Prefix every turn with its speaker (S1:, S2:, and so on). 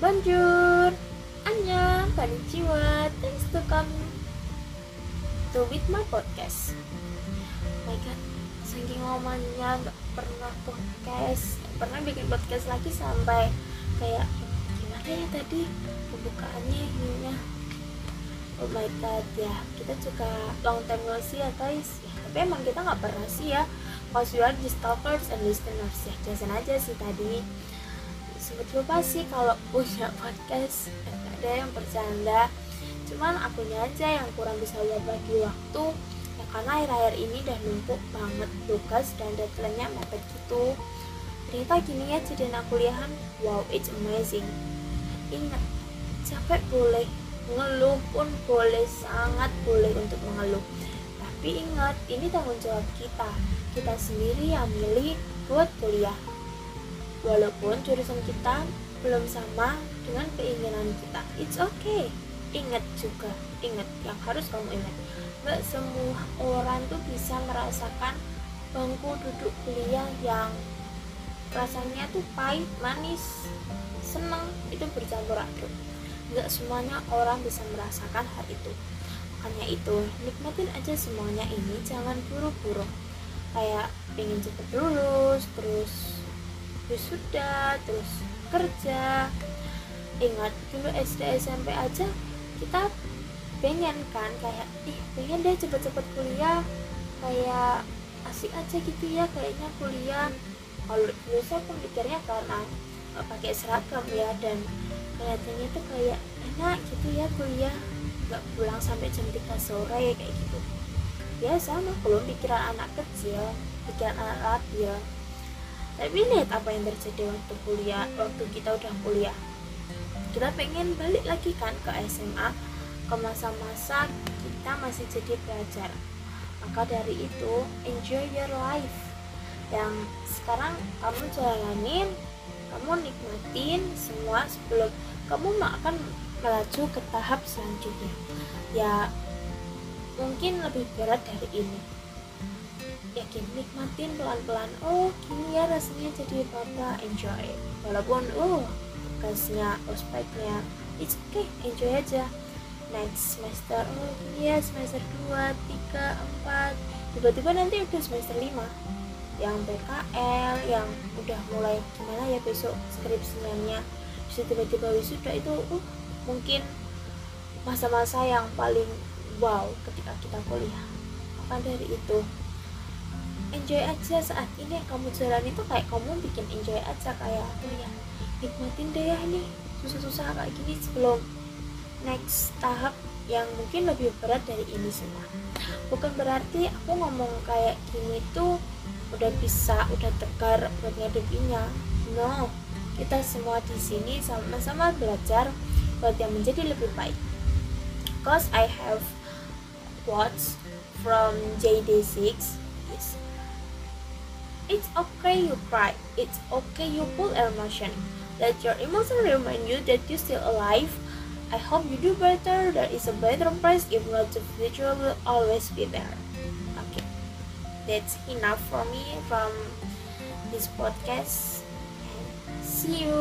S1: Bonjour, annyeong, konnichiwa, thanks to come to with my podcast. Oh my god, saking ngomongnya nggak pernah podcast, gak pernah bikin podcast lagi sampai kayak gimana ya tadi pembukaannya ininya. Oh my god ya, kita juga long time no see ya guys. Ya, tapi emang kita nggak pernah sih ya, cause we are just and listeners ya, Jason aja sih tadi sempet lupa sih kalau punya podcast nggak ada yang bercanda. Cuman akunya aja yang kurang bisa lihat bagi waktu. Ya karena akhir-akhir ini udah numpuk banget tugas dan deadline-nya mepet gitu. Ternyata gini ya jadi anak kuliahan wow it's amazing. Ingat capek boleh ngeluh pun boleh sangat boleh untuk mengeluh. Tapi ingat ini tanggung jawab kita. Kita sendiri yang milih buat kuliah walaupun jurusan kita belum sama dengan keinginan kita. It's okay. Ingat juga ingat yang harus kamu ingat. Gak semua orang tuh bisa merasakan bangku duduk kuliah yang rasanya tuh pahit manis seneng itu bercampur aduk. Gak semuanya orang bisa merasakan hal itu. Makanya itu nikmatin aja semuanya ini jangan buru-buru. Kayak pengen cepet lulus terus wisuda terus kerja. Ingat dulu SD SMP aja kita pengen kan kayak ih pengen deh cepet-cepet kuliah. Kayak asik aja gitu ya kayaknya kuliah. Kalau dulu saya pun pikirnya karena pakai seragam ya dan kelihatannya tuh kayak enak gitu ya kuliah. Nggak pulang sampai jam 3 sore kayak gitu. Ya sama belum pikiran anak kecil pikiran anak labil tapi lihat apa yang terjadi waktu kuliah waktu kita udah kuliah. Kita pengen balik lagi kan ke SMA ke masa-masa kita masih jadi pelajar. Maka dari itu enjoy your life. Yang sekarang kamu jalanin kamu nikmatin semua sebelum kamu akan melaju ke tahap selanjutnya. Ya mungkin lebih berat dari ini yakin nikmatin pelan-pelan. Oh gini ya rasanya jadi bapak enjoy. Walaupun oh tugasnya ospeknya it's okay enjoy aja. Next semester oh gini ya semester 2, 3, 4 tiba-tiba nanti udah semester 5 yang PKL yang udah mulai gimana ya besok skripsinya. Bisa tiba-tiba wisuda itu uh, mungkin masa-masa yang paling wow ketika kita kuliah. Maka dari itu enjoy aja saat ini yang kamu jalan itu kayak kamu bikin enjoy aja kayak oh ya nikmatin deh ya ini susah-susah kayak gini sebelum next tahap yang mungkin lebih berat dari ini semua. Bukan berarti aku ngomong kayak gini tuh udah bisa udah tegar buat ngadepinya no kita semua di sini sama-sama belajar buat yang menjadi lebih baik. Cause I have quotes from JD6 is it's okay you cry. It's okay you pull emotion. Let your emotion remind you that you're still alive. I hope you do better. There is a better place if not the future will always be there. Okay. That's enough for me from this podcast. And see you